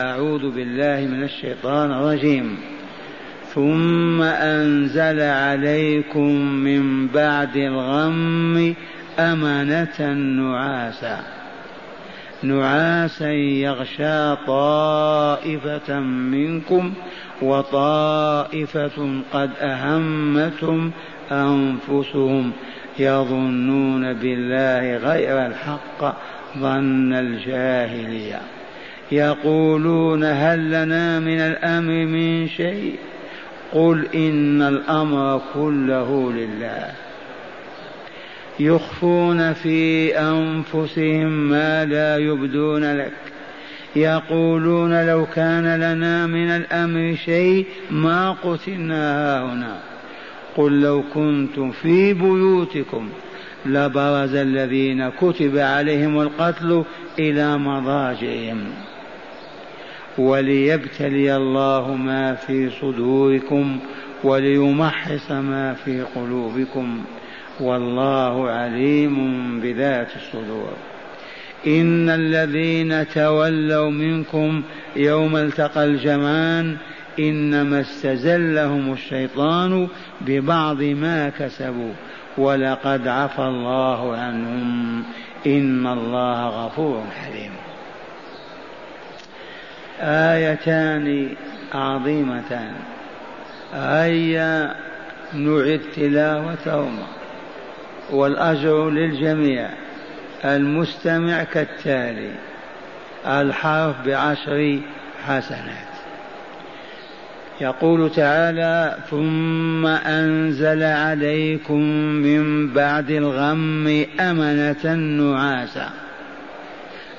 أعوذ بالله من الشيطان الرجيم. ثم أنزل عليكم من بعد الغم أمنة نعاسا. نعاسا يغشى طائفة منكم وطائفة قد أهمتهم أنفسهم. يظنون بالله غير الحق ظن الجاهلية. يقولون هل لنا من الأمر من شيء؟ قل إن الأمر كله لله. يخفون في أنفسهم ما لا يبدون لك. يقولون لو كان لنا من الأمر شيء ما قتلنا هنا قل لو كنتم في بيوتكم لبرز الذين كتب عليهم القتل إلى مضاجعهم. وليبتلي الله ما في صدوركم وليمحص ما في قلوبكم والله عليم بذات الصدور. إن الذين تولوا منكم يوم التقى الجمعان إنما استزلهم الشيطان ببعض ما كسبوا ولقد عفى الله عنهم. إن الله غفور حليم. آيتان عظيمتان. هيا نعد تلاوتهما. والأجر للجميع. المستمع كالتالي. الحرف بعشر حسنات. يقول تعالى ثم أنزل عليكم من بعد الغم أمنة نعاسا.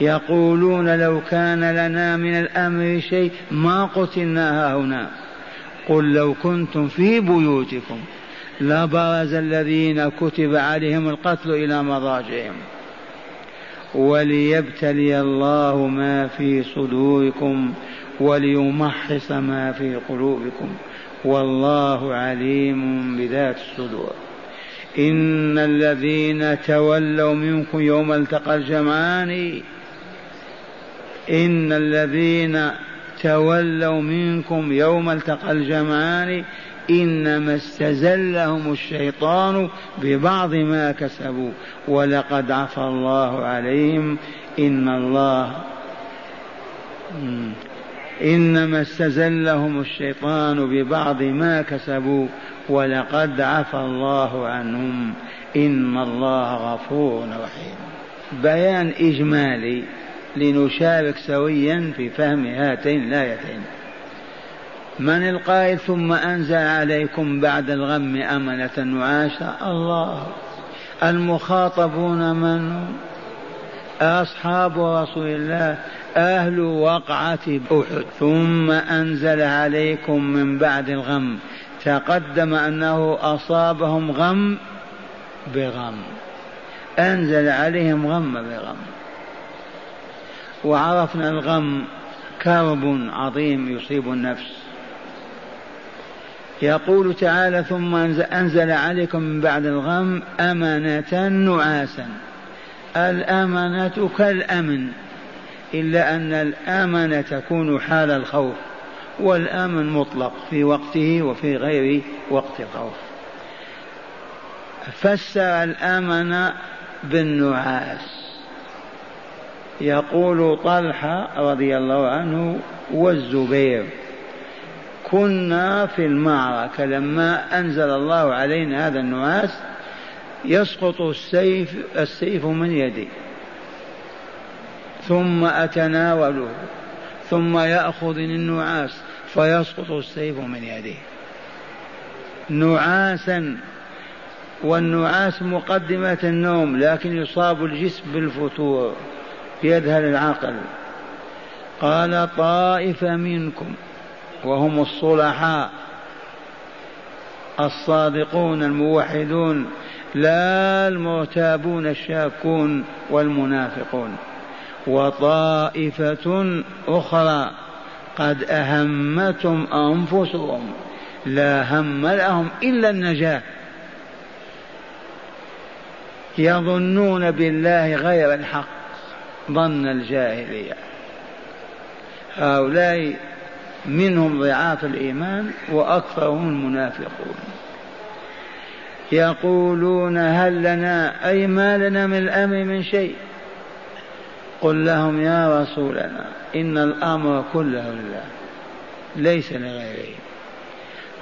يقولون لو كان لنا من الأمر شيء ما قتلنا هنا قل لو كنتم في بيوتكم لبرز الذين كتب عليهم القتل إلى مضاجعهم. وليبتلي الله ما في صدوركم وليمحص ما في قلوبكم. والله عليم بذات الصدور. إن الذين تولوا منكم يوم التقى الجمعان إن الذين تولوا منكم يوم التقى الجمعان إنما استزلهم الشيطان ببعض ما كسبوا. ولقد عفى الله عليهم. إن الله إنما استزلهم الشيطان ببعض ما كسبوا. ولقد عفى الله عنهم. إن الله غفور رحيم. بيان إجمالي. لنشارك سويا في فهم هاتين الآيتين. من القائل ثم أنزل عليكم بعد الغم أمنة نعاشا الله. المخاطبون من؟ أصحاب رسول الله أهل وقعة أحد. ثم أنزل عليكم من بعد الغم. تقدم أنه أصابهم غم بغم. أنزل عليهم غم بغم. وعرفنا الغم كرب عظيم يصيب النفس. يقول تعالى ثم أنزل عليكم من بعد الغم أمنة نعاسا. الأمنة كالأمن إلا أن الأمن تكون حال الخوف والأمن مطلق في وقته وفي غير وقت الخوف فسر الأمن بالنعاس. يقول طلحة رضي الله عنه والزبير كنا في المعركة لما أنزل الله علينا هذا النعاس يسقط السيف السيف من يدي ثم أتناوله ثم يأخذني النعاس فيسقط السيف من يدي. نعاسا والنعاس مقدمة النوم لكن يصاب الجسم بالفتور. يذهل العقل قال طائفة منكم وهم الصلحاء الصادقون الموحدون لا المرتابون الشاكون والمنافقون وطائفة أخرى قد أهمتهم أنفسهم لا هم لهم إلا النجاة. يظنون بالله غير الحق. ظن الجاهلية. هؤلاء منهم ضعاف الإيمان وأكثرهم المنافقون. يقولون هل لنا أي ما لنا من الأمر من شيء؟ قل لهم يا رسولنا إن الأمر كله لله ليس لغيره.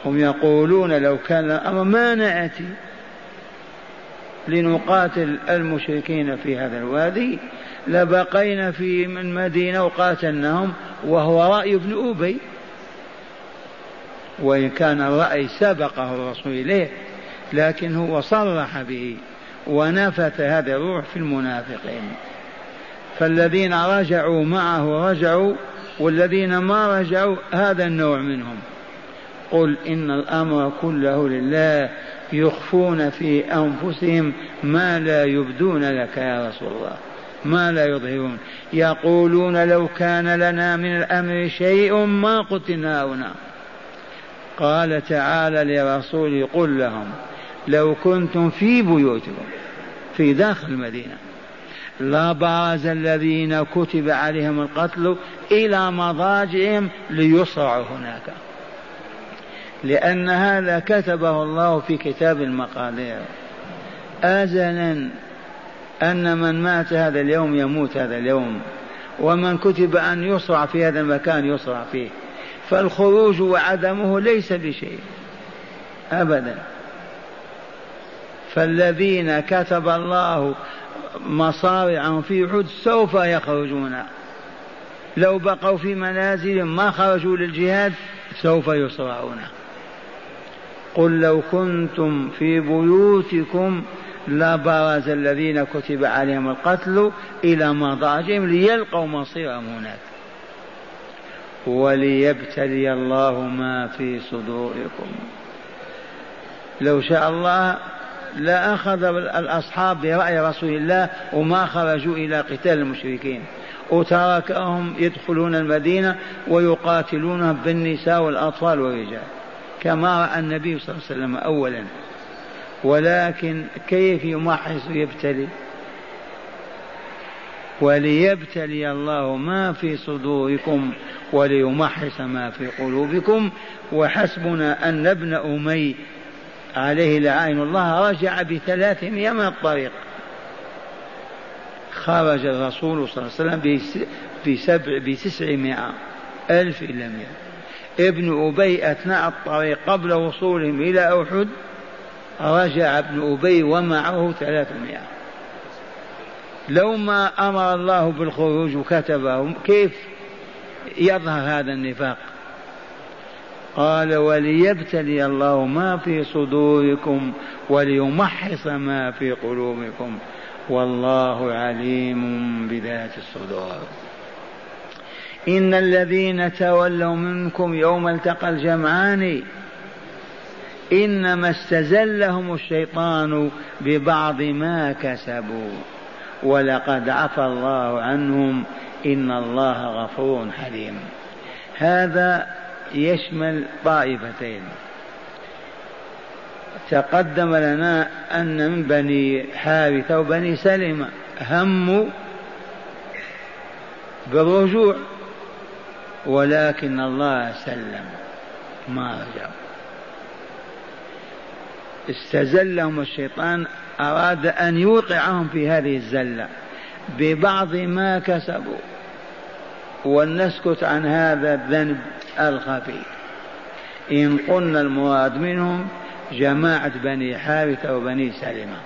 هم يقولون لو كان الأمر ما نأتي لنقاتل المشركين في هذا الوادي لبقينا في من مدينة وقاتلناهم وهو رأي ابن أبي. وإن كان الرأي سبقه الرسول إليه لكن هو صرح به ونفث هذا الروح في المنافقين. فالذين رجعوا معه رجعوا والذين ما رجعوا هذا النوع منهم. قل إن الأمر كله لله يخفون في أنفسهم ما لا يبدون لك يا رسول الله. ما لا يظهرون. يقولون لو كان لنا من الأمر شيء ما قتلنا هنا. قال تعالى لرسوله قل لهم لو كنتم في بيوتكم في داخل المدينة لبرز الذين كتب عليهم القتل إلى مضاجعهم ليصرعوا هناك. لأن هذا كتبه الله في كتاب المقادير. أزلا أن من مات هذا اليوم يموت هذا اليوم ومن كتب أن يصرع في هذا المكان يصرع فيه. فالخروج وعدمه ليس بشيء أبدا. فالذين كتب الله مصارعهم في حد سوف يخرجون. لو بقوا في منازلهم ما خرجوا للجهاد سوف يصرعون. قل لو كنتم في بيوتكم لبرز الذين كتب عليهم القتل إلى مضاجعهم ليلقوا مصيرهم هناك. وليبتلي الله ما في صدوركم. لو شاء الله لا أخذ الأصحاب برأي رسول الله وما خرجوا إلى قتال المشركين. وتركهم يدخلون المدينة ويقاتلونهم بالنساء والأطفال والرجال. كما رأى النبي صلى الله عليه وسلم أولا. ولكن كيف يمحص ويبتلي؟ وليبتلي الله ما في صدوركم وليمحص ما في قلوبكم. وحسبنا أن ابن أمي عليه لعين الله رجع بثلاثمائة من الطريق. خرج الرسول صلى الله عليه وسلم بسبع بتسعمائة ألف إلى مئة. ابن أبي أثناء الطريق قبل وصولهم إلى أحد رجع ابن أبي ومعه ثلاثمائة. لو ما أمر الله بالخروج وكتبه كيف يظهر هذا النفاق؟ قال وليبتلي الله ما في صدوركم وليمحص ما في قلوبكم والله عليم بذات الصدور. إن الذين تولوا منكم يوم التقى الجمعان إنما استزلهم الشيطان ببعض ما كسبوا. ولقد عفى الله عنهم. إن الله غفور حليم. هذا يشمل طائفتين. تقدم لنا أن من بني حارثة وبني سلمة هموا بالرجوع. ولكن الله سلم. ما رجعوا استزلهم الشيطان أراد أن يوقعهم في هذه الزلة. ببعض ما كسبوا. ولنسكت عن هذا الذنب الخفي. إن قلنا المراد منهم جماعة بني حارثة وبني سلمة.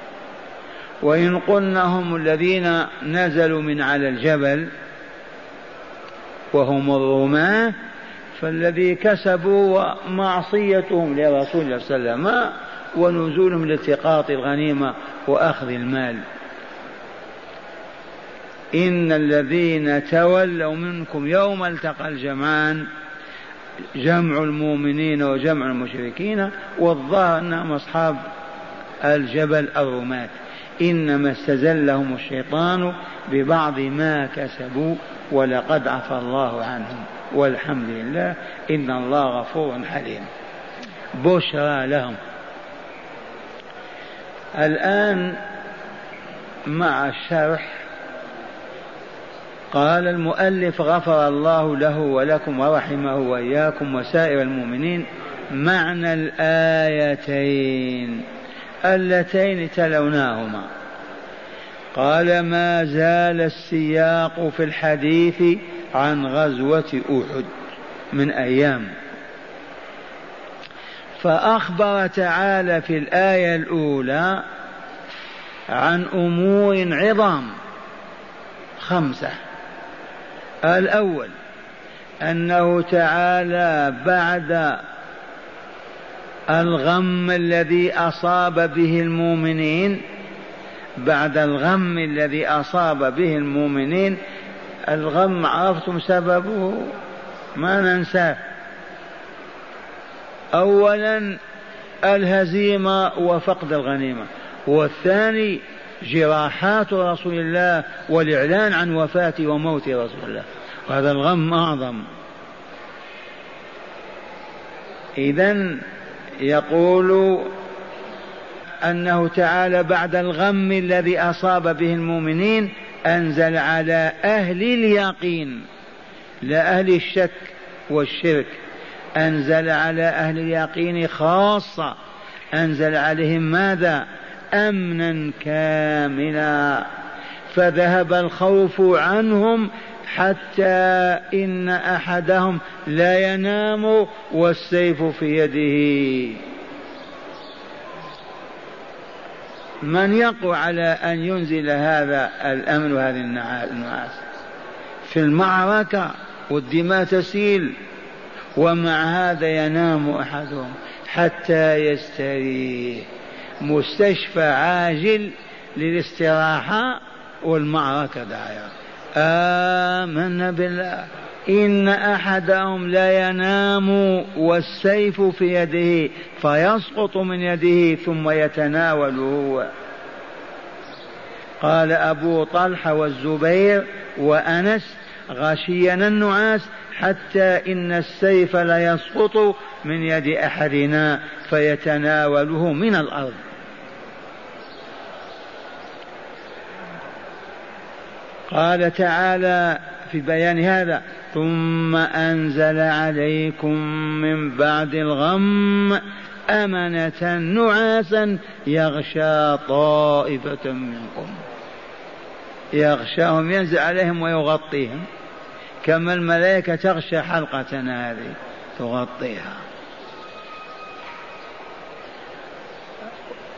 وإن قلنا هم الذين نزلوا من على الجبل وهم الرماة فالذي كسبوا ومعصيتهم لرسول الله صلى الله عليه وسلم. ونزولهم لالتقاط الغنيمة وأخذ المال. إن الذين تولوا منكم يوم التقى الجمعان جمع المؤمنين وجمع المشركين والظاهر أنهم أصحاب الجبل الرماة. إنما استزلهم الشيطان ببعض ما كسبوا ولقد عفى الله عنهم. والحمد لله إن الله غفور حليم. بشرى لهم. الآن مع الشرح قال المؤلف غفر الله له ولكم ورحمه وإياكم وسائر المؤمنين معنى الآيتين اللتين تلوناهما. قال ما زال السياق في الحديث عن غزوة أحد من أيام. فأخبر تعالى في الآية الأولى عن أمور عظام خمسة. الأول أنه تعالى بعد الغم الذي أصاب به المؤمنين بعد الغم الذي أصاب به المؤمنين الغم عرفتم سببه؟ ما ننساه. أولا الهزيمة وفقد الغنيمة والثاني جراحات رسول الله والإعلان عن وفاة وموت رسول الله. وهذا الغم أعظم. إذا يقول أنه تعالى بعد الغم الذي أصاب به المؤمنين أنزل على أهل اليقين لا أهل الشك والشرك. أنزل على أهل اليقين خاصة. أنزل عليهم ماذا؟ أمنا كاملا. فذهب الخوف عنهم حتى إن أحدهم لا ينام والسيف في يده. من يقوى على أن ينزل هذا الأمن وهذه النعاس؟ في المعركة والدماء تسيل. ومع هذا ينام أحدهم حتى يستريح. مستشفى عاجل للاستراحة والمعركة دايرة. آمنا بالله. إن أحدهم لا ينام والسيف في يده فيسقط من يده ثم يتناوله قال أبو طلحة والزبير وأنس غشينا النعاس حتى إن السيف ليسقط من يد أحدنا فيتناوله من الأرض. قال تعالى في بيان هذا ثم أنزل عليكم من بعد الغم أمنة نعاسا يغشى طائفة منكم. يغشاهم ينزل عليهم ويغطيهم. كما الملائكة تغشى حلقتنا هذه تغطيها.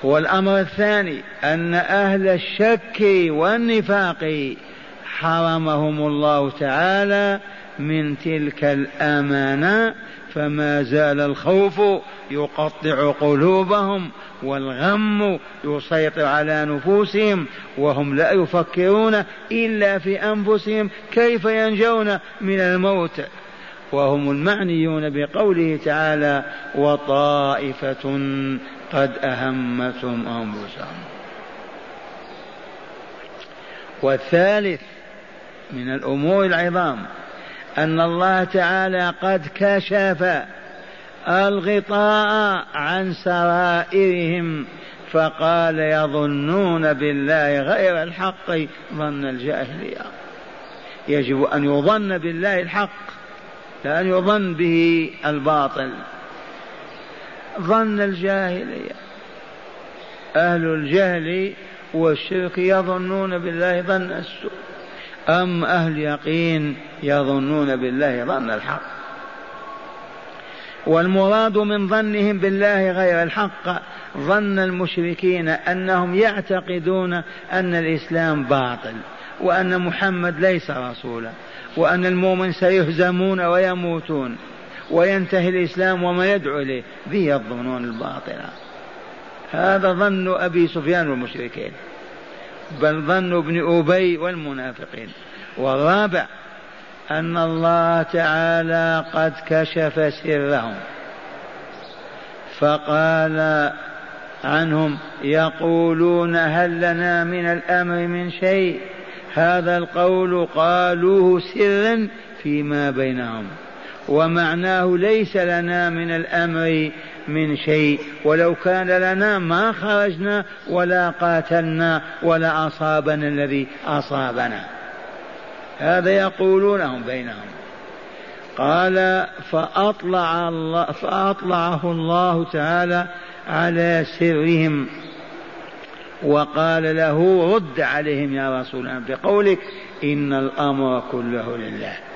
والأمر الثاني أن أهل الشك والنفاق حرمهم الله تعالى من تلك الأمانة فما زال الخوف يقطع قلوبهم والغم يسيطر على نفوسهم وهم لا يفكرون إلا في أنفسهم كيف ينجون من الموت. وهم المعنيون بقوله تعالى وطائفة قد أهمتهم أنفسهم والثالث من الأمور العظام أن الله تعالى قد كشف الغطاء عن سرائرهم فقال يظنون بالله غير الحق ظن الجاهلية. يجب أن يظن بالله الحق لا أن يظن به الباطل. ظن الجاهلية. أهل الجهل والشرك يظنون بالله ظن السوء. أم أهل يقين يظنون بالله ظن الحق؟ والمراد من ظنهم بالله غير الحق ظن المشركين أنهم يعتقدون أن الإسلام باطل وأن محمد ليس رسولا وأن المؤمن سيهزمون ويموتون وينتهي الإسلام وما يدعو إليه به الظنون الباطلة هذا ظن أبي سفيان والمشركين. بل ظن ابن أبي والمنافقين. والرابع أن الله تعالى قد كشف سرهم. فقال عنهم يقولون هل لنا من الأمر من شيء؟ هذا القول قالوه سرا فيما بينهم. ومعناه ليس لنا من الأمر من شيء. ولو كان لنا ما خرجنا ولا قاتلنا ولا أصابنا الذي أصابنا. هذا يقولونهم بينهم. قال فأطلع الله فأطلعه الله تعالى على سرهم. وقال له رد عليهم يا رسول الله بقولك إن الأمر كله لله.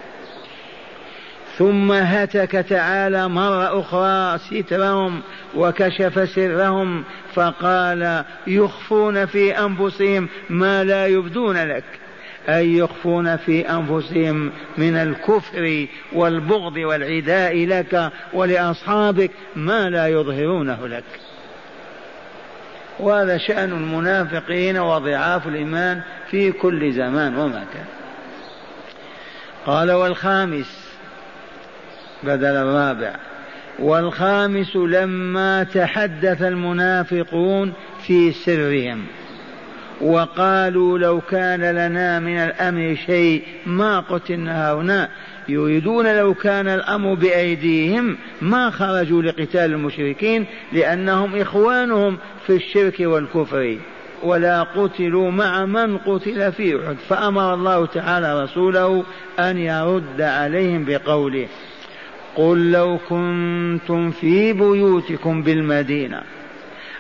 ثم هتك تعالى مرة أخرى سترهم وكشف سرهم فقال يخفون في أنفسهم ما لا يبدون لك أي يخفون في أنفسهم من الكفر والبغض والعداء لك ولأصحابك ما لا يظهرونه لك. وهذا شأن المنافقين وضعاف الإيمان في كل زمان ومكان. قال والخامس بدل الرابع. والخامس لما تحدث المنافقون في سرهم. وقالوا لو كان لنا من الأمر شيء ما قتلنا هنا يريدون لو كان الأمر بأيديهم ما خرجوا لقتال المشركين لأنهم إخوانهم في الشرك والكفر. ولا قتلوا مع من قتل في أحد. فأمر الله تعالى رسوله أن يرد عليهم بقوله. قل لو كنتم في بيوتكم بالمدينة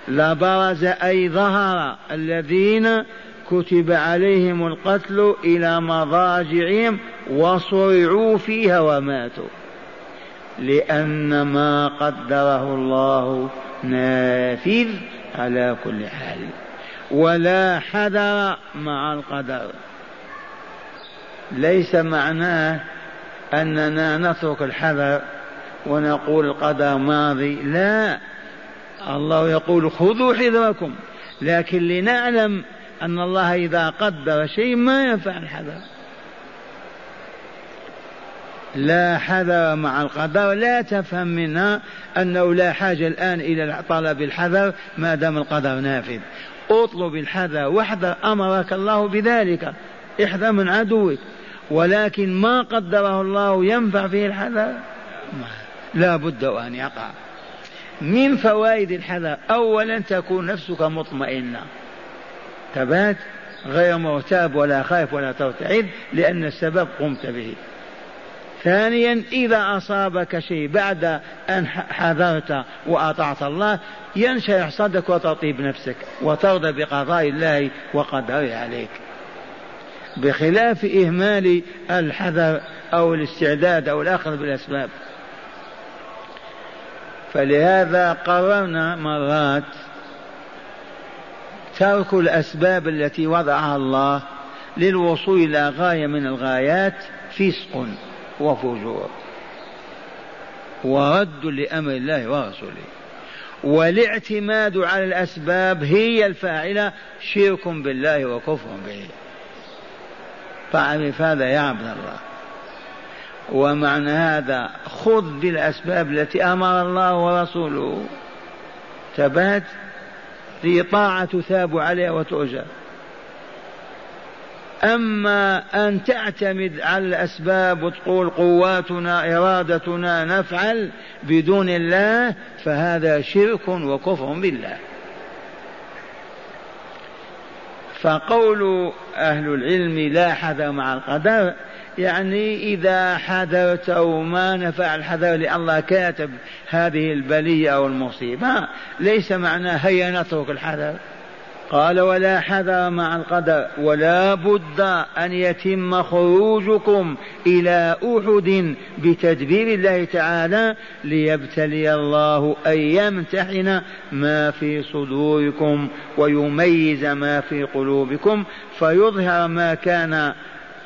لبرز أي ظهر الذين كتب عليهم القتل إلى مضاجعهم وصرعوا فيها وماتوا. لأن ما قدره الله نافذ على كل حال. ولا حذر مع القدر. ليس معناه أننا نترك الحذر ونقول القدر ماضي لا. الله يقول خذوا حذركم. لكن لنعلم أن الله إذا قدر شيء ما ينفع الحذر. لا حذر مع القدر. لا تفهم منها أنه لا حاجة الآن إلى طلب الحذر ما دام القدر نافذ. اطلب الحذر واحذر أمرك الله بذلك. احذر من عدوك. ولكن ما قدره الله ينفع فيه الحذر لا بد أن يقع. من فوائد الحذر أولا تكون نفسك مطمئنة. تبات؟ غير مرتاب ولا خائف ولا ترتعد لأن السبب قمت به. ثانيا إذا أصابك شيء بعد أن حذرت وأطعت الله ينشرح صدرك وتطيب نفسك وترضى بقضاء الله وقدره عليك. بخلاف إهمال الحذر أو الاستعداد أو الأخذ بالأسباب. فلهذا قررنا مرات ترك الأسباب التي وضعها الله للوصول إلى غاية من الغايات فسق وفجور ورد لأمر الله ورسوله. والاعتماد على الأسباب هي الفاعلة شرك بالله وكفر به. فاعرف هذا يا عبد الله ومعنى هذا خذ بالأسباب التي أمر الله ورسوله. ثبات في طاعة تثاب عليها وتؤجر. أما أن تعتمد على الأسباب وتقول قواتنا إرادتنا نفعل بدون الله فهذا شرك وكفر بالله. فقول أهل العلم لا حذر مع القدر يعني إذا حذرت أو ما نفع الحذر الله كاتب هذه البلية أو المصيبة ليس معناه هيا نترك الحذر. قال ولا حذر مع القدر ولا بد أن يتم خروجكم إلى أحد بتدبير الله تعالى ليبتلي الله أن يمتحن ما في صدوركم ويميز ما في قلوبكم فيظهر ما كان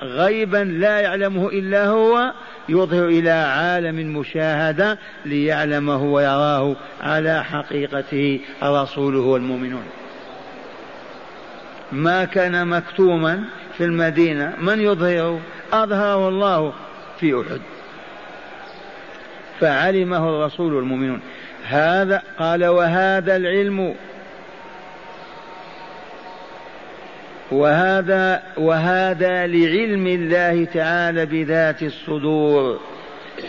غيبا لا يعلمه إلا هو يظهر إلى عالم المشاهدة ليعلمه ويراه على حقيقته رسوله والمؤمنون. ما كان مكتوما في المدينة من يظهره أظهره الله في أحد. فعلمه الرسول والمؤمنون هذا قال وهذا العلم. وهذا وهذا لعلم الله تعالى بذات الصدور.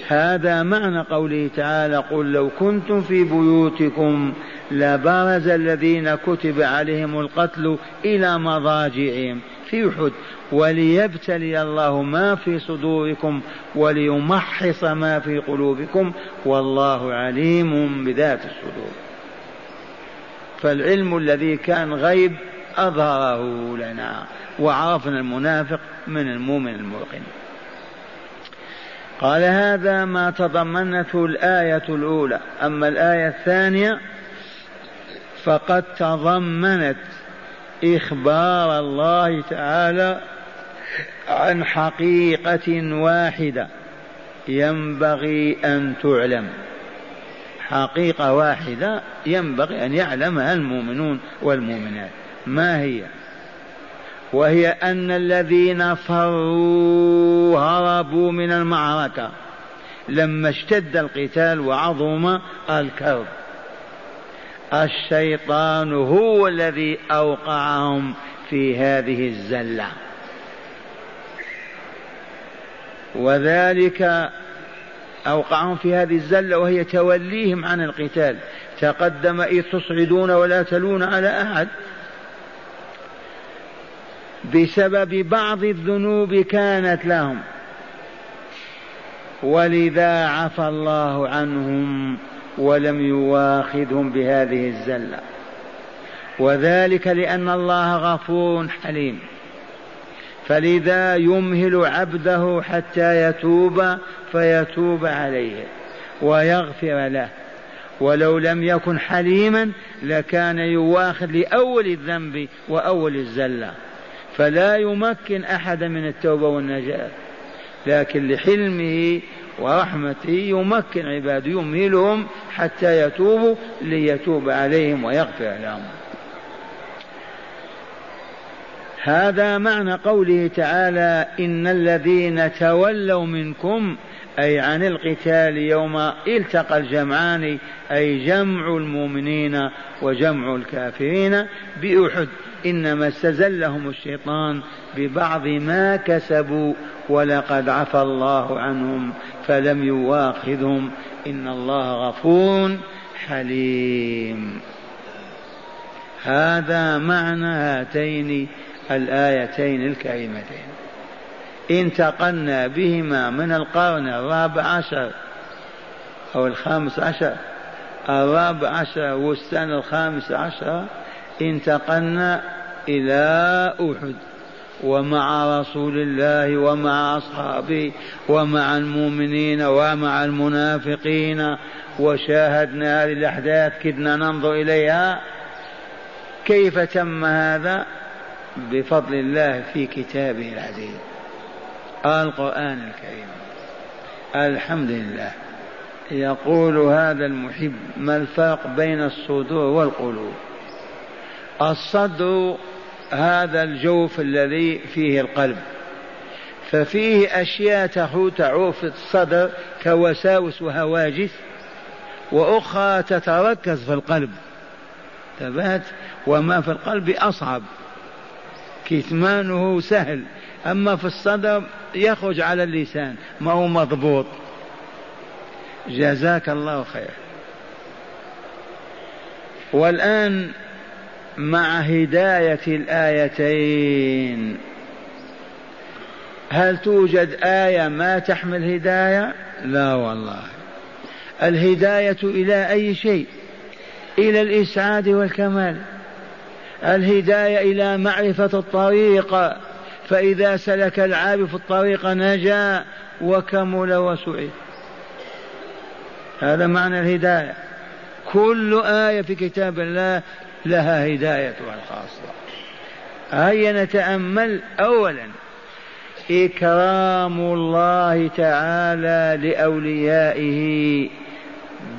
هذا معنى قوله تعالى قل لو كنتم في بيوتكم لبرز الذين كتب عليهم القتل إلى مضاجعهم. في أحد وليبتلي الله ما في صدوركم وليمحص ما في قلوبكم والله عليم بذات الصدور. فالعلم الذي كان غيب أظهره لنا وعرفنا المنافق من المؤمن الموقن. قال هذا ما تضمنته الآية الأولى أما الآية الثانية فقد تضمنت إخبار الله تعالى عن حقيقة واحدة ينبغي أن تعلم. حقيقة واحدة ينبغي أن يعلمها المؤمنون والمؤمنات. ما هي؟ وهي أن الذين فروا هربوا من المعركة. لما اشتد القتال وعظم الكرب الشيطان هو الذي أوقعهم في هذه الزلة. وذلك أوقعهم في هذه الزلة وهي توليهم عن القتال. تقدم إذ تصعدون ولا تلون على أحد بسبب بعض الذنوب كانت لهم. ولذا عفى الله عنهم ولم يواخذهم بهذه الزلة. وذلك لأن الله غفور حليم. فلذا يمهل عبده حتى يتوب فيتوب عليه ويغفر له. ولو لم يكن حليما لكان يواخذ لأول الذنب وأول الزلة. فلا يمكن احدا من التوبة والنجاة. لكن لحلمه ورحمته يمكن عباده يمهلهم حتى يتوبوا ليتوب عليهم ويغفر لهم. هذا معنى قوله تعالى إن الذين تولوا منكم أي عن القتال يوم التقى الجمعان أي جمع المؤمنين وجمع الكافرين بأحد. إنما استزلهم الشيطان ببعض ما كسبوا ولقد عفى الله عنهم فلم يواخذهم. إن الله غفور حليم. هذا معنى هاتين الآيتين الكريمتين. انتقلنا بهما من القرن الرابع عشر أو الخامس عشر. الرابع عشر والسنة الخامس عشر انتقلنا إلى أحد ومع رسول الله ومع أصحابه ومع المؤمنين ومع المنافقين وشاهدنا هذه الأحداث كدنا ننظر إليها. كيف تم هذا؟ بفضل الله في كتابه العزيز. القرآن الكريم. الحمد لله يقول هذا المحب ما الفرق بين الصدور والقلوب. الصدر هذا الجوف الذي فيه القلب. ففيه أشياء تعود في الصدر كوساوس وهواجس وأخرى تتركز في القلب. ثبات وما في القلب أصعب. كتمانه سهل. أما في الصدر يخرج على اللسان ما هو مضبوط. جزاك الله خير. والآن مع هداية الآيتين هل توجد آية ما تحمل هداية؟ لا والله. الهداية إلى أي شيء؟ إلى الإسعاد والكمال. الهداية إلى معرفة الطريق. فإذا سلك العابد في الطريق نجا وكمل وسعد هذا معنى الهداية. كل آية في كتاب الله لها هدايتها الخاصة. هيا نتأمل أولا. إكرام الله تعالى لأوليائه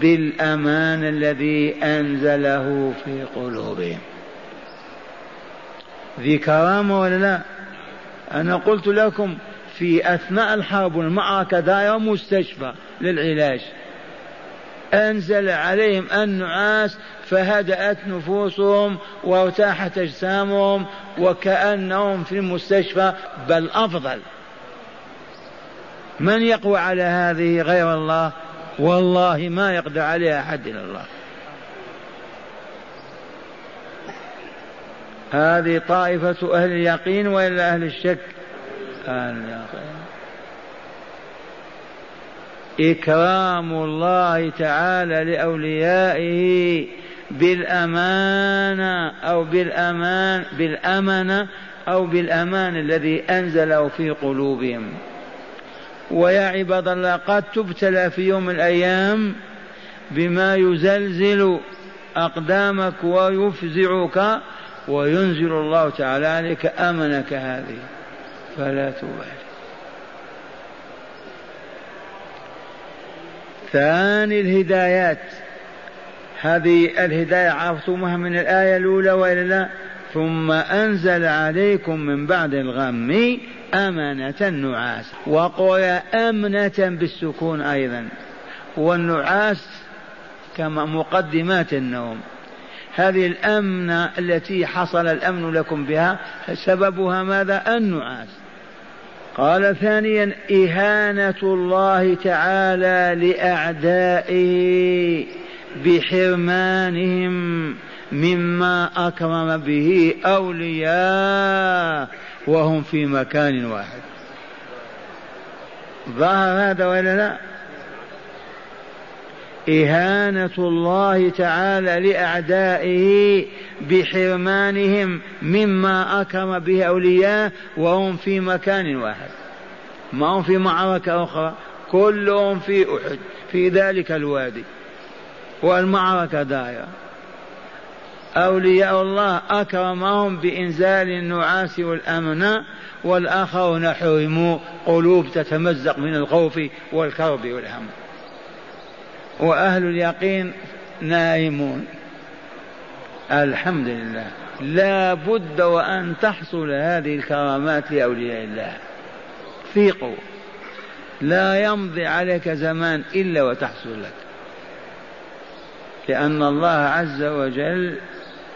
بالأمان الذي أنزله في قلوبهم. ذي كرامة ولا لا؟ أنا قلت لكم في أثناء الحرب والمعركة دائرة مستشفى للعلاج. أنزل عليهم النعاس فهدأت نفوسهم وارتاحت أجسامهم وكأنهم في المستشفى بل أفضل. من يقوى على هذه غير الله؟ والله ما يقدر عليها أحد إلا الله. هذه طائفة أهل اليقين وإلا أهل الشك؟ أهل اليقين. إكرام الله تعالى لأوليائه بالأمانة أو بالأمان بالأمنة أو بالأمان الذي أنزله في قلوبهم. ويا عباد الله قد تبتلى في يوم من الأيام بما يزلزل أقدامك ويفزعك وينزل الله تعالى عليك أمنك هذه. فلا تبالي ثاني الهدايات. هذه الهداية عرفتموها من الآية الأولى وإلا لا ثم أنزل عليكم من بعد الغم أمنة النعاس. وقل أمنة بالسكون أيضا. والنعاس كما مقدمات النوم. هذه الأمنة التي حصل الأمن لكم بها سببها ماذا؟ النعاس قال ثانيا إهانة الله تعالى لأعدائه بحرمانهم مما أكرم به أولياء وهم في مكان واحد. ظهر هذا ولا لا؟ إهانة الله تعالى لأعدائه بحرمانهم مما أكرم به أولياء وهم في مكان واحد. ما هم في معركة أخرى كلهم في أحد في ذلك الوادي. والمعركة دائرة. أولياء الله أكرمهم بإنزال النعاس والأمن والآخرون حرموا قلوب تتمزق من الخوف والكرب والهم. وأهل اليقين نائمون. الحمد لله. لا بد وأن تحصل هذه الكرامات لأولياء الله. ثيقوا لا يمضي عليك زمان إلا وتحصل لك. لأن الله عز وجل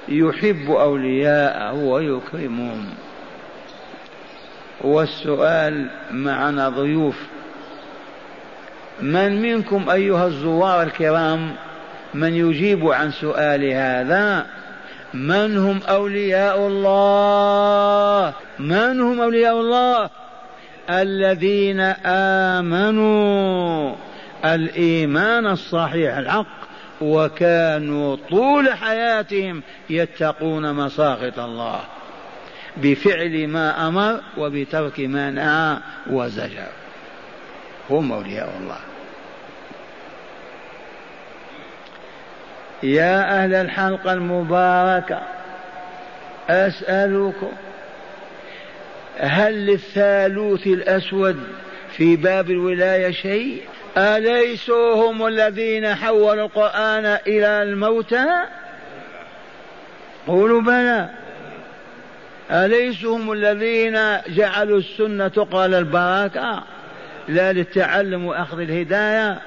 يحب أولياءه ويكرمهم. والسؤال معنا ضيوف. من منكم أيها الزوار الكرام من يجيب عن سؤال هذا؟ من هم أولياء الله؟ من هم أولياء الله؟ الذين آمنوا الإيمان الصحيح الحق وكانوا طول حياتهم يتقون مساخط الله بفعل ما أمر وبترك ما نهى وزجر. هم أولياء الله. يا أهل الحلقة المباركة أسألكم هل للثالوث الأسود في باب الولاية شيء؟ أليسوا هم الذين حولوا القرآن إلى الموتى؟ قولوا بلى. أليسوا هم الذين جعلوا السنة تقرأ للبركة لا للتعلم وأخذ الهداية.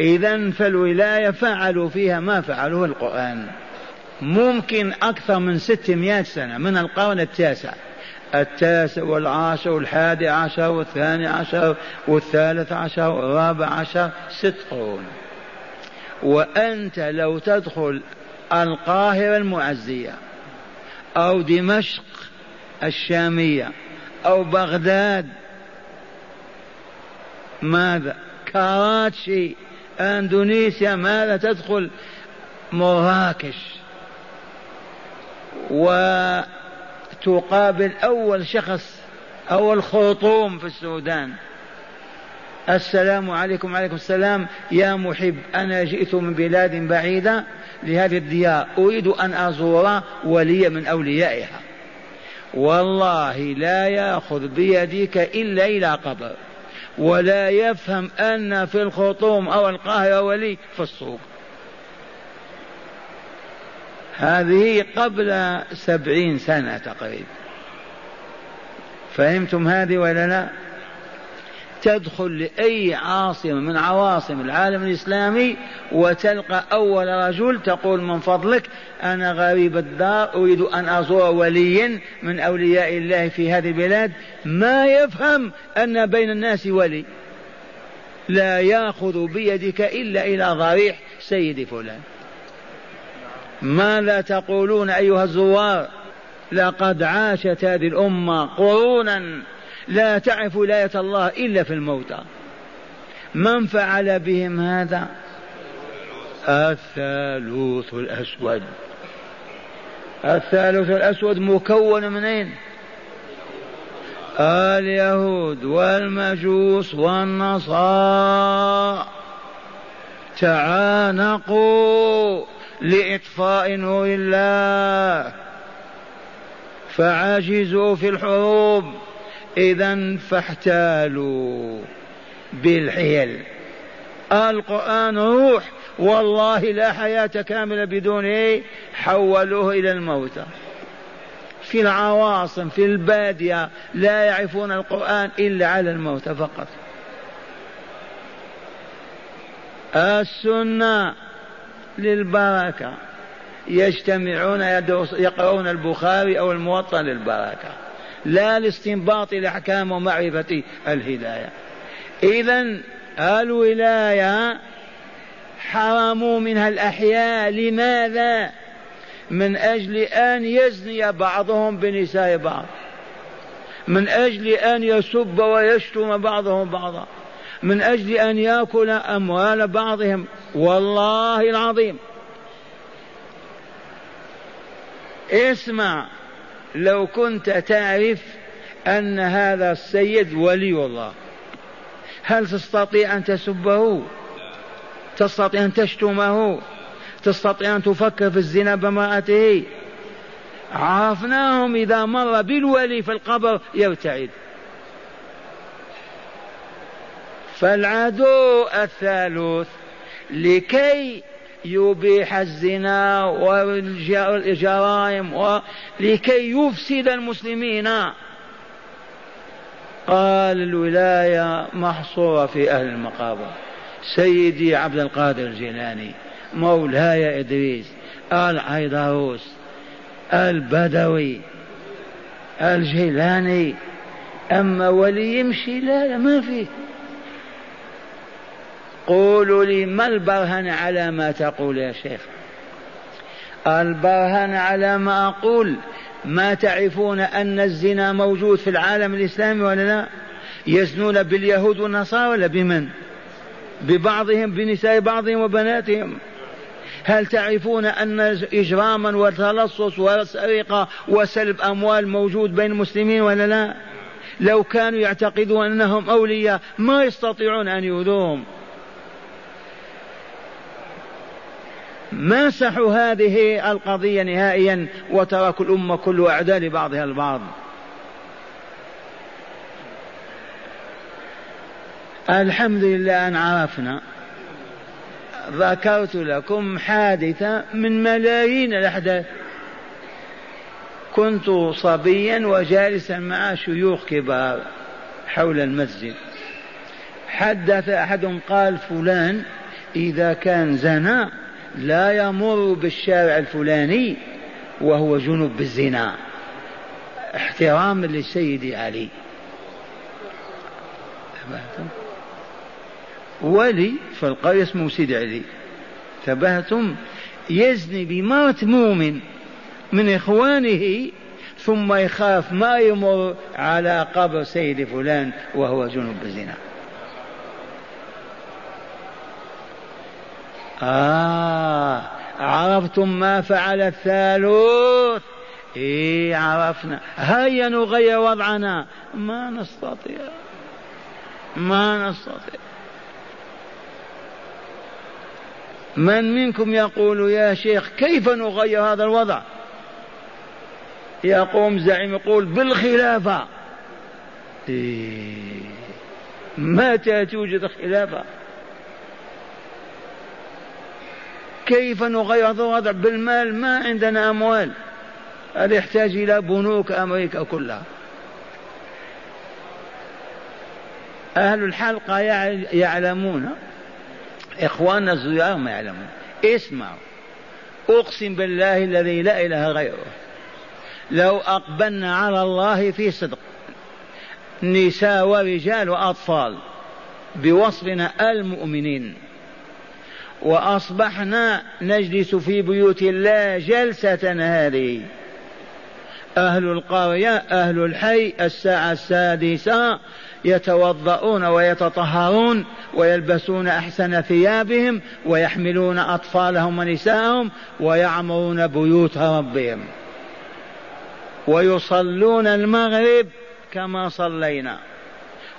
إذا فالولاية فعلوا فيها ما فعلوه القرآن. ممكن أكثر من ستمائة سنة من القرن التاسع. التاسع والعاشر والحادي عشر والثاني عشر والثالث عشر والرابع عشر ست قرون. وأنت لو تدخل القاهرة المعزية أو دمشق الشامية أو بغداد ماذا؟ كراتشي إندونيسيا ماذا تدخل؟ مراكش. و تقابل أول شخص أول خرطوم في السودان. السلام عليكم وعليكم السلام. يا محب أنا جئت من بلاد بعيدة لهذه الديار. أريد أن أزور ولي من أوليائها. والله لا يأخذ بيدك إلا إلى قبر. ولا يفهم أن في الخرطوم أو القاهرة ولي في السوق. هذه قبل سبعين سنة تقريبا. فهمتم هذه ولا لا؟ تدخل لأي عاصمة من عواصم العالم الإسلامي وتلقى أول رجل تقول من فضلك أنا غريب الدار أريد أن أزور وليا من أولياء الله في هذه البلاد. ما يفهم أن بين الناس ولي. لا يأخذ بيدك إلا إلى ضريح سيد فلان. ماذا تقولون أيها الزوار؟ لقد عاشت هذه الأمة قرونا لا تعرف ولاية الله إلا في الموتى. من فعل بهم هذا؟ الثالوث الأسود. الثالوث الأسود مكون من أين؟ اليهود والمجوس والنصارى. تعانقوا لإطفاء نور الله. فعجزوا في الحروب. إذا فاحتالوا بالحيل. القرآن روح والله لا حياة كاملة بدونه حولوه إلى الموتى. في العواصم في البادية لا يعرفون القرآن إلا على الموت فقط. السنة للبركة. يجتمعون يقرؤون البخاري أو الموطأ للبركة. لا لاستنباط الأحكام ومعرفة الهداية. إذا الولاية حرموا منها الأحياء لماذا؟ من أجل أن يزني بعضهم بنساء بعض. من أجل أن يسب ويشتم بعضهم بعضا. من أجل أن يأكل أموال بعضهم. والله العظيم. اسمع. لو كنت تعرف أن هذا السيد ولي الله هل تستطيع أن تسبه؟ تستطيع أن تشتمه؟ تستطيع أن تفكر في الزنا بامرأته؟ عرفناهم إذا مر بالولي في القبر يرتعد فالعدو الثالث لكي يبيح الزنا والجرائم ولكي يفسد المسلمين. قال الولاية محصورة في أهل المقابر. سيدي عبد القادر الجيلاني مولاي إدريس العيدروس البدوي الجيلاني. أما ولي يمشي لا, لا ما فيه قولوا لي ما البرهن على ما تقول يا شيخ؟ البرهن على ما أقول ما تعرفون أن الزنا موجود في العالم الإسلامي ولا لا؟ يزنون باليهود والنصارى ولا بمن؟ ببعضهم بنساء بعضهم وبناتهم. هل تعرفون أن إجراما وتلصص وسرقة وسلب أموال موجود بين المسلمين ولا لا؟ لو كانوا يعتقدون أنهم أولياء ما يستطيعون أن يؤذوهم. مسحوا هذه القضية نهائيا وتركوا الأمة كل أعداء لبعضها البعض. الحمد لله أن عرفنا. ذكرت لكم حادثة من ملايين الأحداث. كنت صبيا وجالسا مع شيوخ كبار حول المسجد. حدث أحد قال فلان إذا كان زنا لا يمر بالشارع الفلاني وهو جنب بالزنا احتراما لسيدي علي. ولي في القرية اسمه سيد علي. تبهتم؟ يزني بمرة مؤمن من إخوانه ثم يخاف ما يمر على قبر سيد فلان وهو جنوب الزنا. آه عرفتم ما فعل الثالوث؟ إيه عرفنا. هيا نغير وضعنا. ما نستطيع. ما نستطيع. من منكم يقول يا شيخ كيف نغير هذا الوضع؟ يقوم زعيم يقول بالخلافة. إيه متى توجد خلافة؟ كيف نغير هذا الوضع بالمال؟ ما عندنا أموال. هذا يحتاج إلى بنوك أمريكا كلها؟ أهل الحلقة يعلمون. إخواننا الزيار ما يعلمون. اسمعوا. أقسم بالله الذي لا إله غيره. لو أقبلنا على الله في صدق. نساء ورجال وأطفال. بوصفنا المؤمنين. وأصبحنا نجلس في بيوت الله جلسة هذه. أهل القرية أهل الحي الساعة السادسة يتوضؤون ويتطهرون ويلبسون أحسن ثيابهم ويحملون أطفالهم ونساءهم ويعمرون بيوت ربهم. ويصلون المغرب كما صلينا.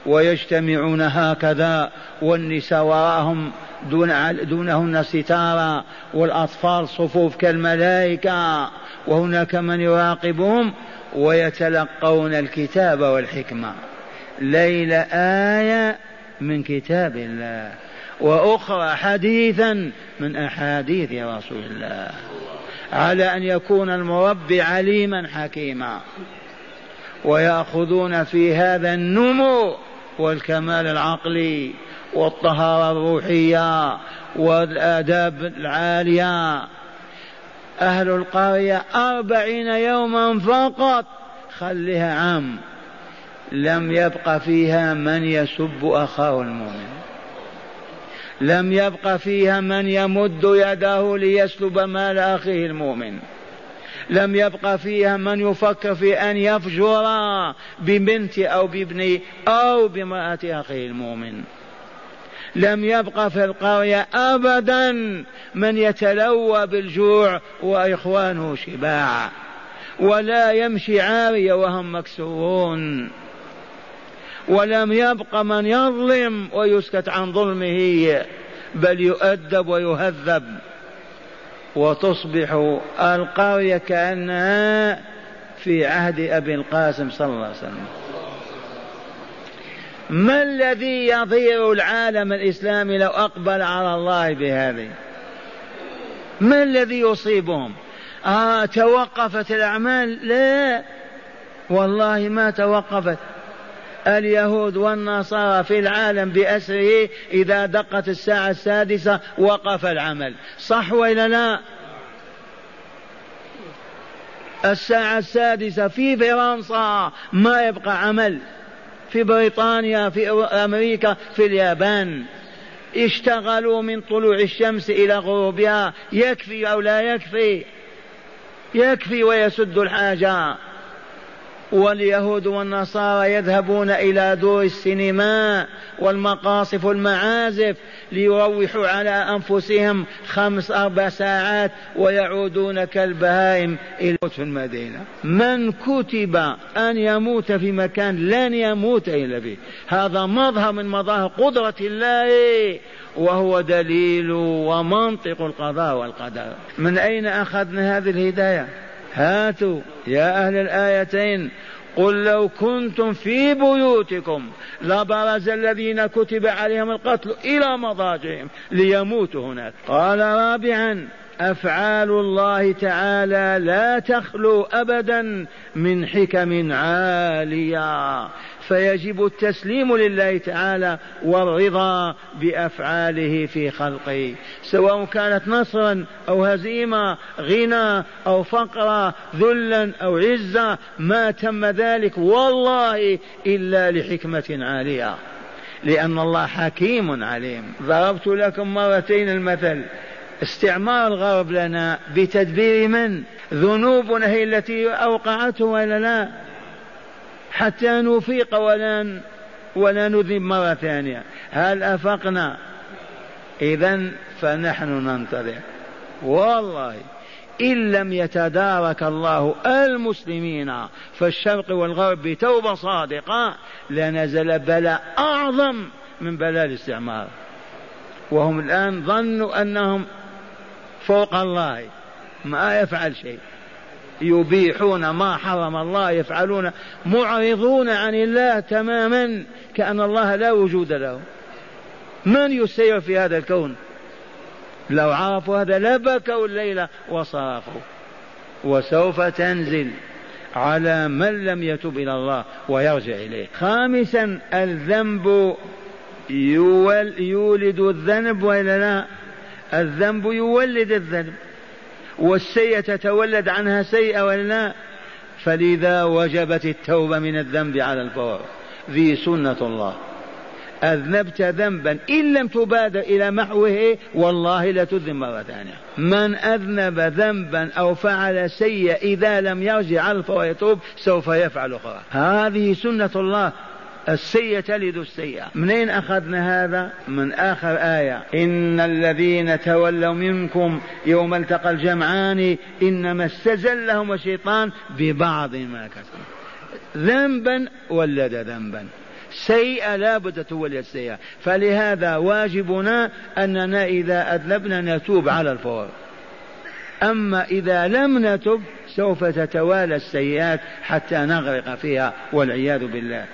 ويجتمعون هكذا والنساء وراءهم دون دونهن ستارا والأطفال صفوف كالملائكة. وهناك من يراقبهم ويتلقون الكتاب والحكمة. ليلة آية من كتاب الله. وأخرى حديثا من أحاديث رسول الله. على أن يكون المربي عليما حكيما. ويأخذون في هذا النمو والكمال العقلي والطهارة الروحية والآداب العالية. أهل القرية أربعين يوما فقط. خلها عام. لم يبق فيها من يسب أخاه المؤمن. لم يبق فيها من يمد يده ليسلب مال أخيه المؤمن. لم يبق فيها من يفكر في أن يفجر ببنت أو بابن أو بامرأة أخيه المؤمن. لم يبق في القرية أبدا من يتلوى بالجوع وإخوانه شباع ولا يمشي عارية وهم مكسورون. ولم يبق من يظلم ويسكت عن ظلمه بل يؤدب ويهذب. وتصبح القرية كأنها في عهد أبي القاسم صلى الله عليه وسلم. ما الذي يضير العالم الإسلامي لو أقبل على الله بهذه؟ ما الذي يصيبهم؟ آه توقفت الأعمال؟ لا. والله ما توقفت. اليهود والنصارى في العالم بأسره إذا دقت الساعة السادسة وقف العمل. صح وإلا لا؟ الساعة السادسة في فرنسا ما يبقى عمل. في بريطانيا في أمريكا في اليابان. اشتغلوا من طلوع الشمس إلى غروبها. يكفي أو لا يكفي؟ يكفي ويسد الحاجة. واليهود والنصارى يذهبون إلى دور السينما والمقاصف والمعازف ليروحوا على أنفسهم خمس أربع ساعات ويعودون كالبهائم إلى في المدينة. من كتب أن يموت في مكان لن يموت إلا به هذا مظهر من مظاهر قدرة الله وهو دليل ومنطق القضاء والقدر. من أين أخذنا هذه الهداية؟ هاتوا يا أهل الآيتين. قل لو كنتم في بيوتكم لبرز الذين كتب عليهم القتل إلى مضاجعهم ليموتوا هناك. قال رابعا أفعال الله تعالى لا تخلو ابدا من حكم عالية. فيجب التسليم لله تعالى والرضا بأفعاله في خلقه سواء كانت نصرا أو هزيمه غنى أو فقرا ذلا أو عزه ما تم ذلك والله إلا لحكمة عالية. لأن الله حكيم عليم. ضربت لكم مرتين المثل. استعمار الغرب لنا بتدبير من؟ ذنوبنا هي التي أوقعته ولا لا؟ حتى نفيق ولا ولا نذنب مرة ثانية. هل أفقنا؟ إذا فنحن ننتظر. والله إن لم يتدارك الله المسلمين في الشرق والغرب بتوبة صادقة لنزل بلاء أعظم من بلاء الاستعمار. وهم الآن ظنوا أنهم فوق الله ما يفعل شيء. يبيحون ما حرم الله يفعلون معرضون عن الله تماما كأن الله لا وجود له. من يسير في هذا الكون؟ لو عرفوا هذا لبكوا الليلة وصرفوا وسوف تنزل على من لم يتب إلى الله ويرجع إليه. خامسا الذنب يولد الذنب وإلا لا؟ الذنب يولد الذنب. والسيئة تتولد عنها سيئة ولا لا؟ فلذا وجبت التوبة من الذنب على الفور. ذي سنة الله. أذنبت ذنبا. إن لم تبادر إلى محوه والله لتذنب مرة ثانية. من أذنب ذنبا أو فعل سيء إذا لم يرجع الفور ويتوب سوف يفعل أخرى. هذه سنة الله. السيئة تلد السيئة. منين أخذنا هذا؟ من آخر آية. إن الذين تولوا منكم يوم التقى الجمعان إنما استزلهم الشيطان ببعض ما كسبوا ذنبا ولد ذنبا. سيئة لا بد تولد سيئة فلهذا واجبنا أننا إذا أذنبنا نتوب على الفور. أما إذا لم نتب سوف تتوالى السيئات حتى نغرق فيها والعياذ بالله.